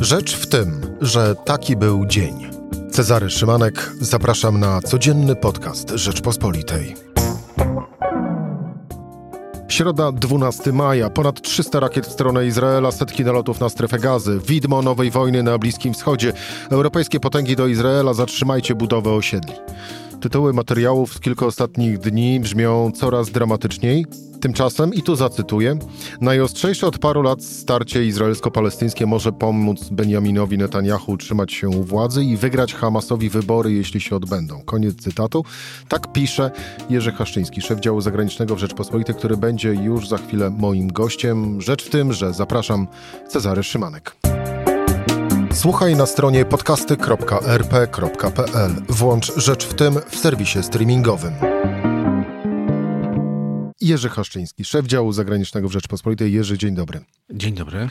Rzecz w tym, że taki był dzień. Cezary Szymanek, zapraszam na codzienny podcast Rzeczpospolitej. Środa 12 maja. Ponad 300 rakiet w stronę Izraela, setki nalotów na strefę gazy. Widmo nowej wojny na Bliskim Wschodzie. Europejskie potęgi do Izraela, zatrzymajcie budowę osiedli. Tytuły materiałów z kilku ostatnich dni brzmią coraz dramatyczniej. Tymczasem, i tu zacytuję, najostrzejsze od paru lat starcie izraelsko-palestyńskie może pomóc Benjaminowi Netanyahu utrzymać się u władzy i wygrać Hamasowi wybory, jeśli się odbędą. Koniec cytatu. Tak pisze Jerzy Haszczyński, szef działu zagranicznego w Rzeczpospolitej, który będzie już za chwilę moim gościem. Rzecz w tym, że zapraszam Cezary Szymanek. Słuchaj na stronie podcasty.rp.pl. Włącz Rzecz w tym w serwisie streamingowym. Jerzy Haszczyński, szef działu zagranicznego w Rzeczpospolitej. Jerzy, dzień dobry. Dzień dobry.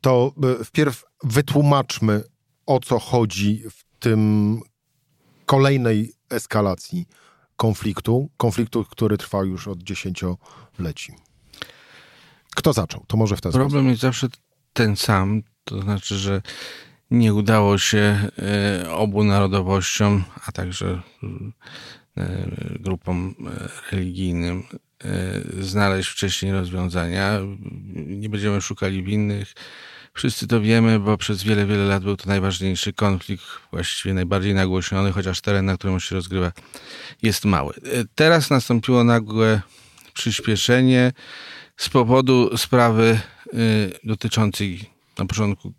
To e, wpierw wytłumaczmy, o co chodzi w tym kolejnej eskalacji konfliktu, konfliktu, który trwa już od dziesięcioleci. Kto zaczął? To może w ten Problem sposób. jest zawsze ten sam, to znaczy, że nie udało się e, obu narodowościom, a także e, grupom e, religijnym znaleźć wcześniej rozwiązania. Nie będziemy szukali winnych. Wszyscy to wiemy, bo przez wiele, wiele lat był to najważniejszy konflikt, właściwie najbardziej nagłośniony, chociaż teren, na którym się rozgrywa, jest mały. Teraz nastąpiło nagłe przyspieszenie z powodu sprawy dotyczącej na początku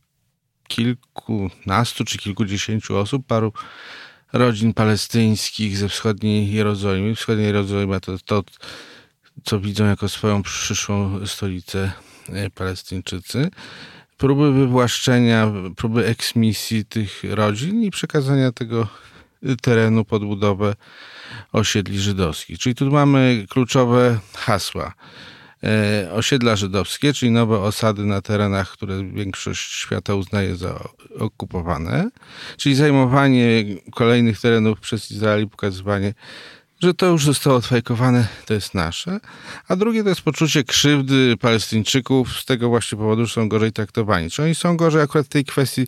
kilkunastu czy kilkudziesięciu osób, paru rodzin palestyńskich ze wschodniej Jerozolimy. Wschodnia Jerozolima to to, co widzą jako swoją przyszłą stolicę e, Palestyńczycy. Próby wywłaszczenia, próby eksmisji tych rodzin i przekazania tego terenu pod budowę osiedli żydowskich. Czyli tu mamy kluczowe hasła. E, osiedla żydowskie, czyli nowe osady na terenach, które większość świata uznaje za okupowane, czyli zajmowanie kolejnych terenów przez Izrael i pokazywanie, że to już zostało odfajkowane, to jest nasze. A drugie to jest poczucie krzywdy Palestyńczyków z tego właśnie powodu, że są gorzej traktowani. Czy oni są gorzej akurat w tej kwestii,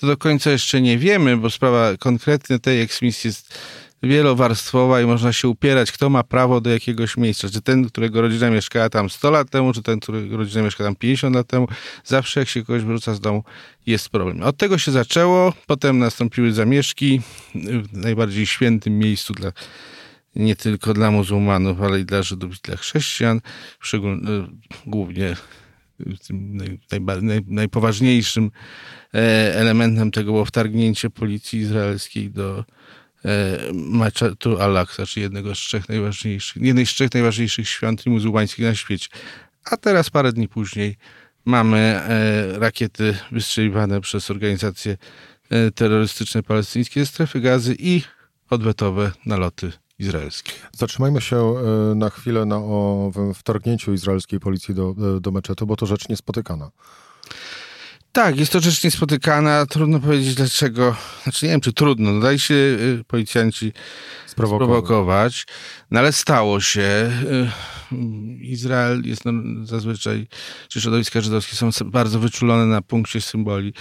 to do końca jeszcze nie wiemy, bo sprawa konkretnie tej eksmisji jest wielowarstwowa i można się upierać, kto ma prawo do jakiegoś miejsca. Czy ten, którego rodzina mieszkała tam 100 lat temu, czy ten, którego rodzina mieszka tam 50 lat temu. Zawsze jak się kogoś wyrzuca z domu, jest problem. Od tego się zaczęło, potem nastąpiły zamieszki w najbardziej świętym miejscu dla nie tylko dla muzułmanów, ale i dla Żydów i dla chrześcijan, szczególnie, głównie naj, naj, najpoważniejszym e, elementem tego było wtargnięcie policji izraelskiej do Meczetu Al-Aqsa, czyli jednego z trzech najważniejszych, jednej z trzech najważniejszych świątyń muzułmańskich na świecie. A teraz, parę dni później, mamy e, rakiety wystrzeliwane przez organizacje e, terrorystyczne palestyńskie ze strefy gazy i odwetowe naloty izraelskie. Zatrzymajmy się e, na chwilę na owym wtargnięciu izraelskiej policji do, do meczetu, bo to rzecz niespotykana. Tak, jest to rzecz niespotykana. Trudno powiedzieć dlaczego. Znaczy nie wiem, czy trudno. No, daj się y, policjanci sprowokować. sprowokować. No ale stało się. Izrael jest no, zazwyczaj, czy środowiska żydowskie są bardzo wyczulone na punkcie symboli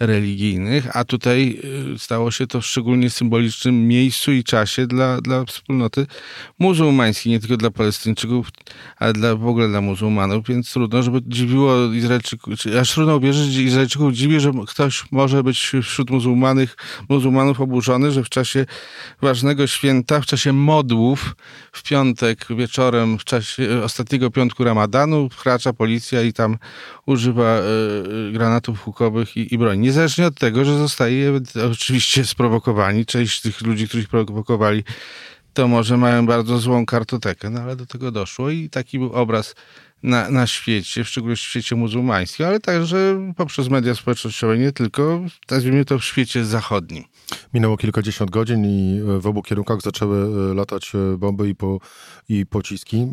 religijnych, a tutaj y, stało się to w szczególnie symbolicznym miejscu i czasie dla, dla wspólnoty muzułmańskiej, nie tylko dla Palestyńczyków, ale dla, w ogóle dla muzułmanów, więc trudno, żeby dziwiło Izraelczyków, aż trudno uwierzyć, Izraelczyków dziwi, że ktoś może być wśród muzułmanów, muzułmanów oburzony, że w czasie ważnego święta, w czasie modłów, w piątek wieczorem, w czasie ostatniego piątku ramadanu wkracza policja i tam używa y, granatów hukowych i, i broni. Niezależnie od tego, że zostaje oczywiście sprowokowani. Część tych ludzi, których prowokowali, to może mają bardzo złą kartotekę, no ale do tego doszło i taki był obraz na, na świecie, w szczególności w świecie muzułmańskim, ale także poprzez media społecznościowe, nie tylko, nazwijmy to w świecie zachodnim. Minęło kilkadziesiąt godzin i w obu kierunkach zaczęły e, latać e, bomby i, po, i pociski. E,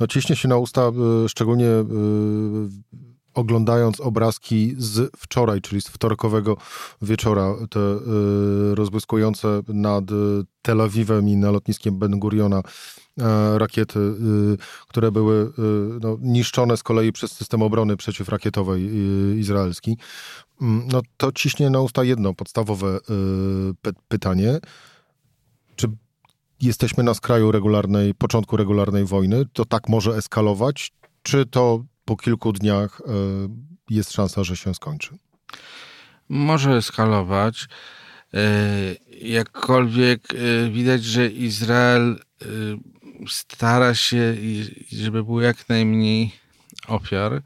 no ciśnie się na usta szczególnie oglądając obrazki z wczoraj, czyli z wtorkowego wieczora, te rozbłyskujące nad Tel Awiwem i na lotniskiem Ben Guriona E, rakiety, y, które były y, no, niszczone z kolei przez system obrony przeciwrakietowej y, izraelski. Mm, no to ciśnie na usta jedno podstawowe pytanie. Czy jesteśmy na skraju regularnej, początku regularnej wojny? To tak może eskalować? Czy to po kilku dniach jest szansa, że się skończy? Może eskalować. Y, jakkolwiek widać, że Izrael stara się, żeby było jak najmniej ofiar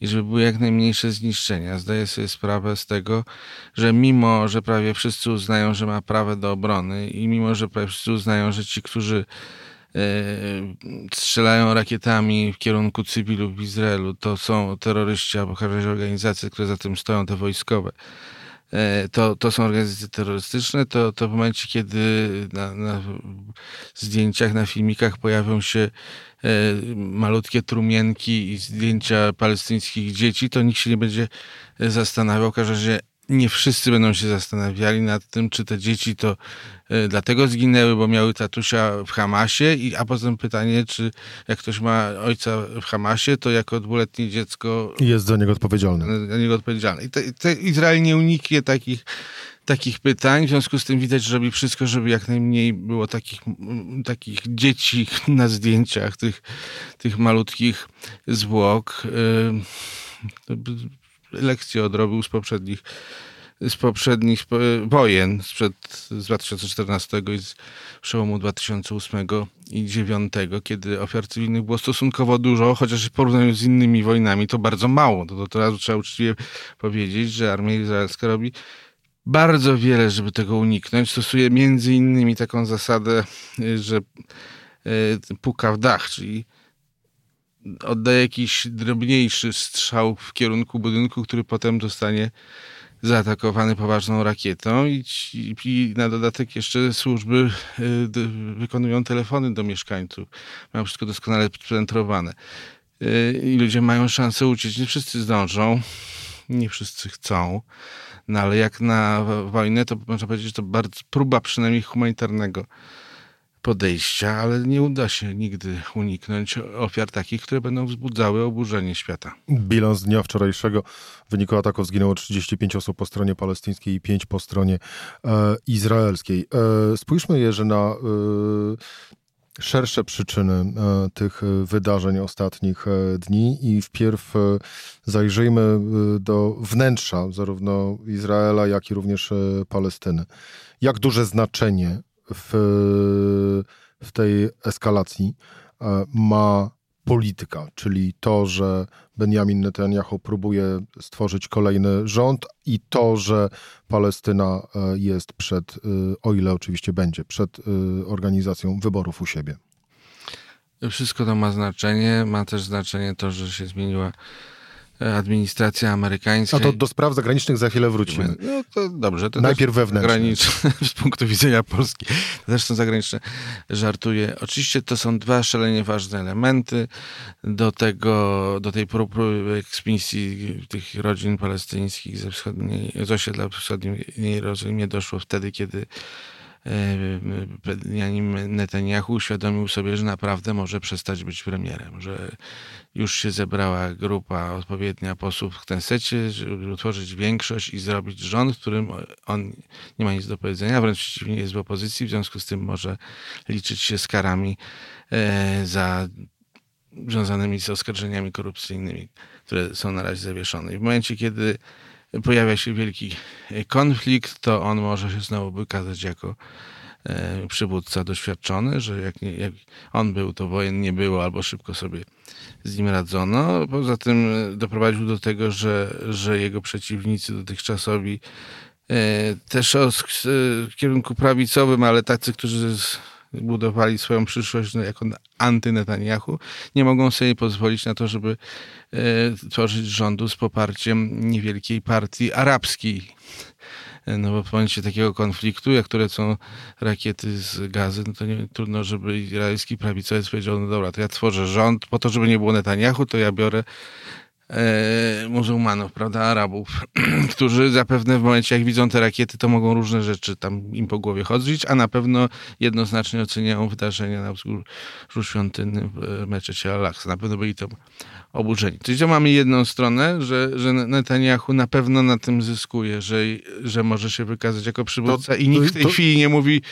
i żeby były jak najmniejsze zniszczenia. Zdaję sobie sprawę z tego, że mimo, że prawie wszyscy uznają, że ma prawo do obrony i mimo, że prawie wszyscy uznają, że ci, którzy e, strzelają rakietami w kierunku cywilów w Izraelu, to są terroryści albo każde organizacje, które za tym stoją, te wojskowe. E, to, to są organizacje terrorystyczne, to, to w momencie, kiedy na, na zdjęciach, na filmikach pojawią się e, malutkie trumienki i zdjęcia palestyńskich dzieci, to nikt się nie będzie zastanawiał. Okaże się, nie wszyscy będą się zastanawiali nad tym, czy te dzieci to e, dlatego zginęły, bo miały tatusia w Hamasie, i, a potem pytanie, czy jak ktoś ma ojca w Hamasie, to jako dwuletnie dziecko... Jest za niego odpowiedzialny. Za niego odpowiedzialny. I te, te Izrael nie uniknie takich, takich pytań, w związku z tym widać, że robi wszystko, żeby jak najmniej było takich, takich dzieci na zdjęciach, tych, tych malutkich zwłok. Lekcje odrobił z poprzednich z poprzednich wojen, sprzed z 2014 i z przełomu 2008 i 2009, kiedy ofiar cywilnych było stosunkowo dużo, chociaż w porównaniu z innymi wojnami to bardzo mało. To, to teraz trzeba uczciwie powiedzieć, że armia izraelska robi bardzo wiele, żeby tego uniknąć. Stosuje między innymi taką zasadę, że e, puka w dach, czyli oddaje jakiś drobniejszy strzał w kierunku budynku, który potem zostanie zaatakowany poważną rakietą i, i, na dodatek jeszcze służby y, wykonują telefony do mieszkańców. Mają wszystko doskonale spentrowane. Y, I ludzie mają szansę uciec. Nie wszyscy zdążą, nie wszyscy chcą. No ale jak na wojnę, to można powiedzieć, że to bardzo próba przynajmniej humanitarnego podejścia, ale nie uda się nigdy uniknąć ofiar takich, które będą wzbudzały oburzenie świata. Bilans dnia wczorajszego w wyniku ataków zginęło 35 osób po stronie palestyńskiej i 5 po stronie e, izraelskiej. E, spójrzmy jeszcze na e, szersze przyczyny e, tych wydarzeń ostatnich e, dni i wpierw e, zajrzyjmy do wnętrza zarówno Izraela, jak i również Palestyny. Jak duże znaczenie w, w tej eskalacji e, ma polityka, czyli to, że Benjamin Netanyahu próbuje stworzyć kolejny rząd i to, że Palestyna e, jest przed, e, o ile oczywiście będzie, przed organizacją wyborów u siebie. Wszystko to ma znaczenie. Ma też znaczenie to, że się zmieniła administracja amerykańska. A to do spraw zagranicznych za chwilę wrócimy. No to dobrze. To Najpierw wewnętrzne. Zagraniczne z punktu widzenia Polski. Zresztą zagraniczne żartuję. Oczywiście to są dwa szalenie ważne elementy do tego, do tej próby eksmisji tych rodzin palestyńskich ze wschodniej, z osiedla wschodniej Jerozolimie doszło wtedy, kiedy Benjamin Netanyahu uświadomił sobie, że naprawdę może przestać być premierem, że już się zebrała grupa odpowiednia posłów w Knesecie, żeby utworzyć większość i zrobić rząd, w którym on nie ma nic do powiedzenia, wręcz przeciwnie jest w opozycji, w związku z tym może liczyć się z karami e, za związanymi z oskarżeniami korupcyjnymi, które są na razie zawieszone. I w momencie, kiedy pojawia się wielki konflikt, to on może się znowu wykazać jako e, przywódca doświadczony, że jak, nie, jak on był, to wojen nie było, albo szybko sobie z nim radzono. Poza tym e, doprowadził do tego, że, że jego przeciwnicy dotychczasowi e, też w kierunku prawicowym, ale tacy, którzy budowali swoją przyszłość no, jako anty-Netanyahu, nie mogą sobie pozwolić na to, żeby e, tworzyć rządu z poparciem niewielkiej partii arabskiej. E, no bo w momencie takiego konfliktu, jak które są rakiety z gazy, no to nie, trudno, żeby izraelski prawicowiec powiedział, no dobra, to ja tworzę rząd, po to, żeby nie było Netanyahu, to ja biorę muzułmanów, prawda, Arabów, którzy zapewne w momencie, jak widzą te rakiety, to mogą różne rzeczy tam im po głowie chodzić, a na pewno jednoznacznie oceniają wydarzenia na wzgórzu świątynnym w meczecie Al-Aqsa. Na pewno byli to oburzeni. Czyli to mamy jedną stronę, że, że Netanyahu na pewno na tym zyskuje, że, że może się wykazać jako przywódca to, i nikt w tej to... chwili nie mówi,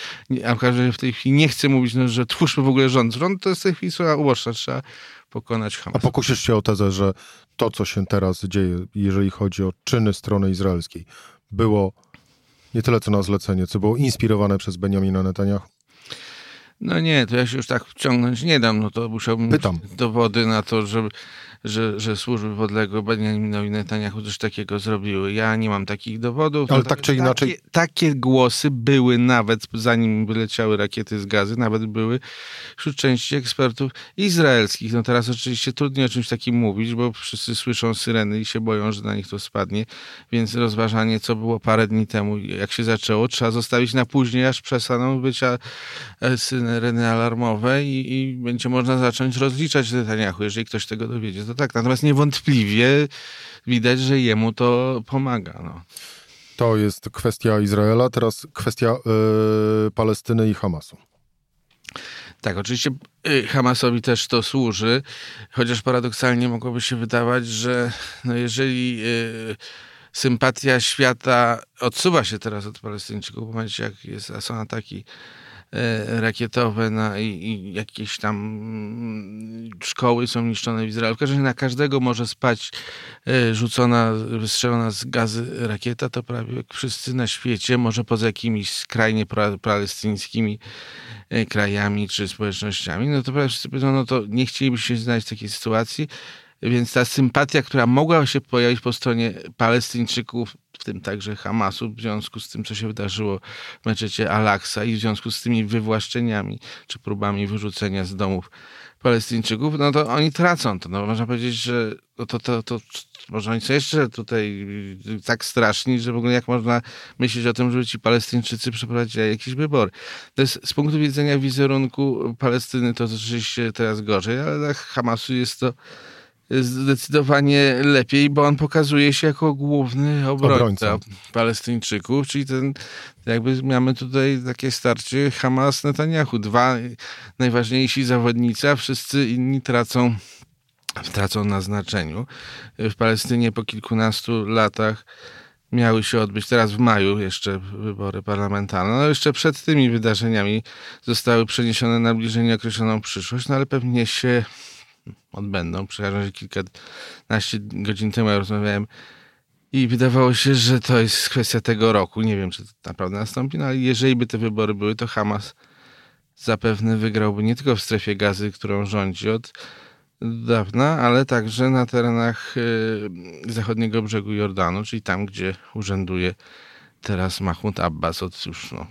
a w tej chwili nie chce mówić, no, że twórzmy w ogóle rząd. Rząd to jest w tej chwili słowa uboczna, trzeba pokonać Hamas. A pokusisz się o tezę, że to, co się teraz dzieje, jeżeli chodzi o czyny strony izraelskiej, było nie tyle co na zlecenie, co było inspirowane przez Benjamina Netanyahu? No nie, to ja się już tak wciągnąć nie dam, no to musiałbym Pytam. dowody na to, żeby że, że służby podległe Benjaminowi Netanyahu coś takiego zrobiły. Ja nie mam takich dowodów. Ale tak czy inaczej... Takie, takie głosy były nawet, zanim wyleciały rakiety z gazy, nawet były wśród części ekspertów izraelskich. No teraz oczywiście trudniej o czymś takim mówić, bo wszyscy słyszą syreny i się boją, że na nich to spadnie, więc rozważanie, co było parę dni temu, jak się zaczęło, trzeba zostawić na później, aż przestaną być e, syreny alarmowe i, i będzie można zacząć rozliczać Netanyahu, jeżeli ktoś tego dowiedzie to tak. Natomiast niewątpliwie widać, że jemu to pomaga. No. To jest kwestia Izraela, teraz kwestia yy, Palestyny i Hamasu. Tak, oczywiście y, Hamasowi też to służy, chociaż paradoksalnie mogłoby się wydawać, że no jeżeli yy, sympatia świata odsuwa się teraz od Palestyńczyków w momencie, jak jest, są ataki rakietowe na, i, i, jakieś tam mm, szkoły są niszczone w Izraelu. W każdym razie na każdego może spać e, rzucona, wystrzelona z gazy rakieta, to prawie wszyscy na świecie, może poza jakimiś skrajnie palestyńskimi e, krajami czy społecznościami, no to prawie wszyscy powiedzą, no to nie chcielibyśmy się znaleźć w takiej sytuacji, więc ta sympatia, która mogła się pojawić po stronie Palestyńczyków, w tym także Hamasu, w związku z tym, co się wydarzyło w meczecie Al-Aqsa i w związku z tymi wywłaszczeniami czy próbami wyrzucenia z domów Palestyńczyków, no to oni tracą to. No, można powiedzieć, że to, to, to, to może oni są jeszcze tutaj tak straszni, że w ogóle jak można myśleć o tym, żeby ci Palestyńczycy przeprowadzili jakieś wybory. To jest z punktu widzenia wizerunku Palestyny to rzeczywiście teraz gorzej, ale dla Hamasu jest to zdecydowanie lepiej, bo on pokazuje się jako główny obrońca, obrońca. Palestyńczyków, czyli ten, jakby mamy tutaj takie starcie Hamas-Netanyahu. Dwa najważniejsi zawodnicy, a wszyscy inni tracą, tracą na znaczeniu. W Palestynie po kilkunastu latach miały się odbyć teraz w maju jeszcze wybory parlamentarne. No jeszcze przed tymi wydarzeniami zostały przeniesione na bliżej nieokreśloną przyszłość, no ale pewnie się odbędą. Przekażę, że kilkanaście godzin temu ja rozmawiałem i wydawało się, że to jest kwestia tego roku. Nie wiem, czy to naprawdę nastąpi, no ale jeżeli by te wybory były, to Hamas zapewne wygrałby nie tylko w strefie gazy, którą rządzi od dawna, ale także na terenach y, zachodniego brzegu Jordanu, czyli tam, gdzie urzęduje teraz Mahmoud Abbas od już no,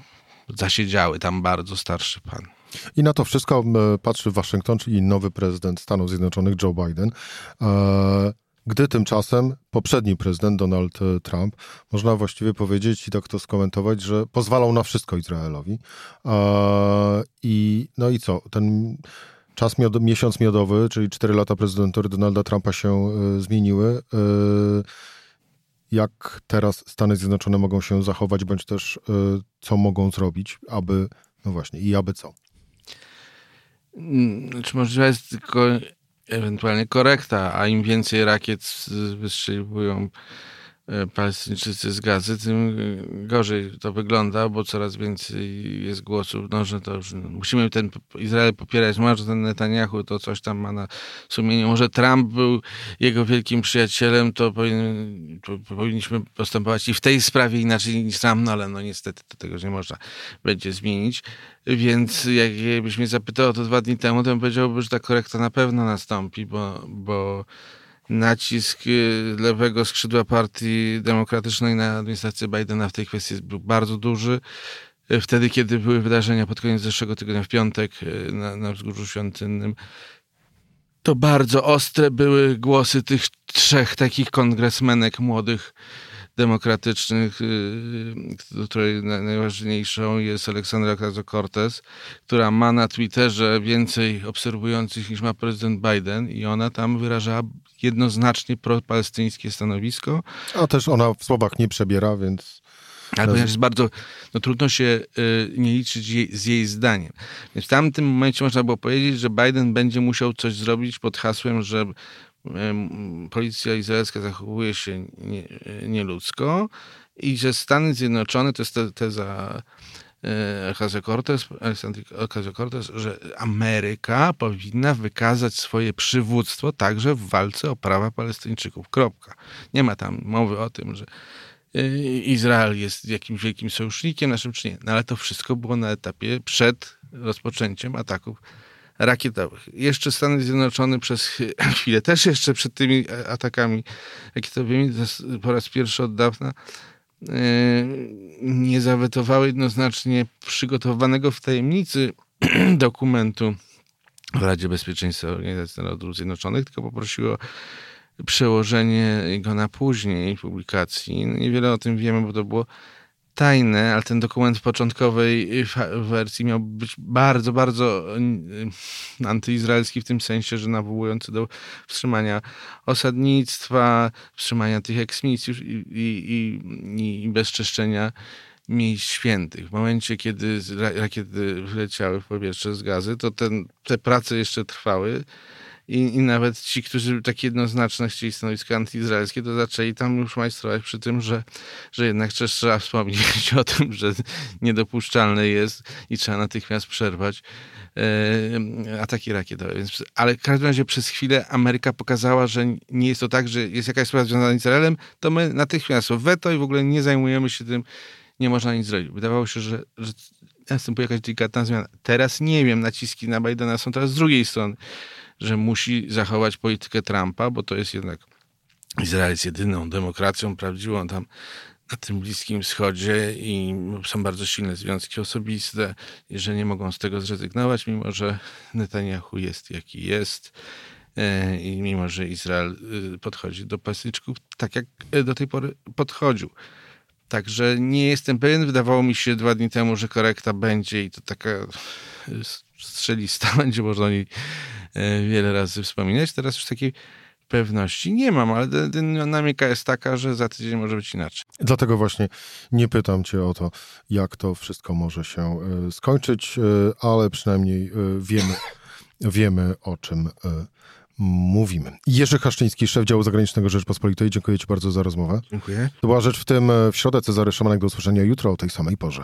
zasiedziały tam bardzo starszy pan. I na to wszystko patrzy Waszyngton, czyli nowy prezydent Stanów Zjednoczonych Joe Biden. E, gdy tymczasem poprzedni prezydent Donald Trump, można właściwie powiedzieć i tak to skomentować, że pozwalał na wszystko Izraelowi. E, I no i co? Ten czas, miod miesiąc miodowy, czyli cztery lata prezydentury Donalda Trumpa się e, zmieniły. Jak teraz Stany Zjednoczone mogą się zachować, bądź też co mogą zrobić, aby, no właśnie, i aby co? Znaczy możliwa jest tylko ewentualnie korekta, a im więcej rakiet wystrzeliwują Palestyńczycy z gazy, tym gorzej to wygląda, bo coraz więcej jest głosów, no, że to już musimy ten Izrael popierać, może ten Netanyahu to coś tam ma na sumieniu. Może Trump był jego wielkim przyjacielem, to, powinien, powinniśmy postępować i w tej sprawie inaczej niż Trump, no ale no niestety to tego nie można będzie zmienić. Więc jakbyś mnie zapytał to dwa dni temu, to bym powiedział, że ta korekta na pewno nastąpi, bo, bo nacisk y, lewego skrzydła partii demokratycznej na administrację Bidena w tej kwestii był bardzo duży. Y, wtedy, kiedy były wydarzenia pod koniec zeszłego tygodnia, w piątek y, na, na wzgórzu świątynnym, to bardzo ostre były głosy tych trzech takich kongresmenek młodych, demokratycznych, y, której najważniejszą jest Aleksandra Ocasio-Cortez, która ma na Twitterze więcej obserwujących niż ma prezydent Biden i ona tam wyrażała jednoznacznie propalestyńskie stanowisko. A też ona w słowach nie przebiera, więc... Ale ponieważ jest bardzo, no trudno się y, nie liczyć jej, z jej zdaniem. Więc w tamtym momencie można było powiedzieć, że Biden będzie musiał coś zrobić pod hasłem, że policja izraelska zachowuje się nieludzko i że Stany Zjednoczone, to jest teza Ocasio-Cortez, Ocasio-Cortez, że Ameryka powinna wykazać swoje przywództwo także w walce o prawa Palestyńczyków. Kropka. Nie ma tam mowy o tym, że Izrael jest jakimś wielkim sojusznikiem naszym, czy nie. No ale to wszystko było na etapie przed rozpoczęciem ataków rakietowych. Jeszcze Stany Zjednoczone przez chwilę, też jeszcze przed tymi atakami rakietowymi, po raz pierwszy od dawna, e, nie zawetowały jednoznacznie przygotowanego w tajemnicy dokumentu w Radzie Bezpieczeństwa Organizacji Narodów Zjednoczonych, tylko poprosiło przełożenie go na później publikacji. Niewiele o tym wiemy, bo to było tajne, ale ten dokument w początkowej wersji miał być bardzo, bardzo y, antyizraelski w tym sensie, że nawołujący do wstrzymania osadnictwa, wstrzymania tych eksmisji i, i, i, i bezczeszczenia miejsc świętych. W momencie, kiedy rakiety wleciały w powietrze z gazy, to ten, te prace jeszcze trwały i, i nawet ci, którzy tak jednoznacznie chcieli stanowisko antyizraelskie, to zaczęli tam już majstrować przy tym, że, że jednak trzeba wspomnieć o tym, że niedopuszczalne jest i trzeba natychmiast przerwać e, ataki rakietowe. Więc, ale w każdym razie przez chwilę Ameryka pokazała, że nie jest to tak, że jest jakaś sprawa związana z Izraelem, to my natychmiast weto i w ogóle nie zajmujemy się tym, nie można nic zrobić. Wydawało się, że, że następuje jakaś delikatna zmiana. Teraz nie wiem, naciski na Bidena są teraz z drugiej strony że musi zachować politykę Trumpa, bo to jest jednak Izrael jest jedyną demokracją prawdziwą tam na tym Bliskim Wschodzie i są bardzo silne związki osobiste i że nie mogą z tego zrezygnować, mimo że Netanyahu jest jaki jest e, i mimo, że Izrael y, podchodzi do Palestynczyków tak, jak e, do tej pory podchodził. Także nie jestem pewien. Wydawało mi się dwa dni temu, że korekta będzie i to taka strzelista będzie można o niej E, wiele razy wspominać. Teraz już takiej pewności nie mam, ale dynamika jest taka, że za tydzień może być inaczej. Dlatego właśnie nie pytam cię o to, jak to wszystko może się e, skończyć, e, ale przynajmniej wiemy, wiemy o czym mówimy. Jerzy Haszczyński, szef działu zagranicznego Rzeczpospolitej, dziękuję ci bardzo za rozmowę. Dziękuję. To była rzecz w tym w środę. Cezary Szymanek do usłyszenia jutro o tej samej porze.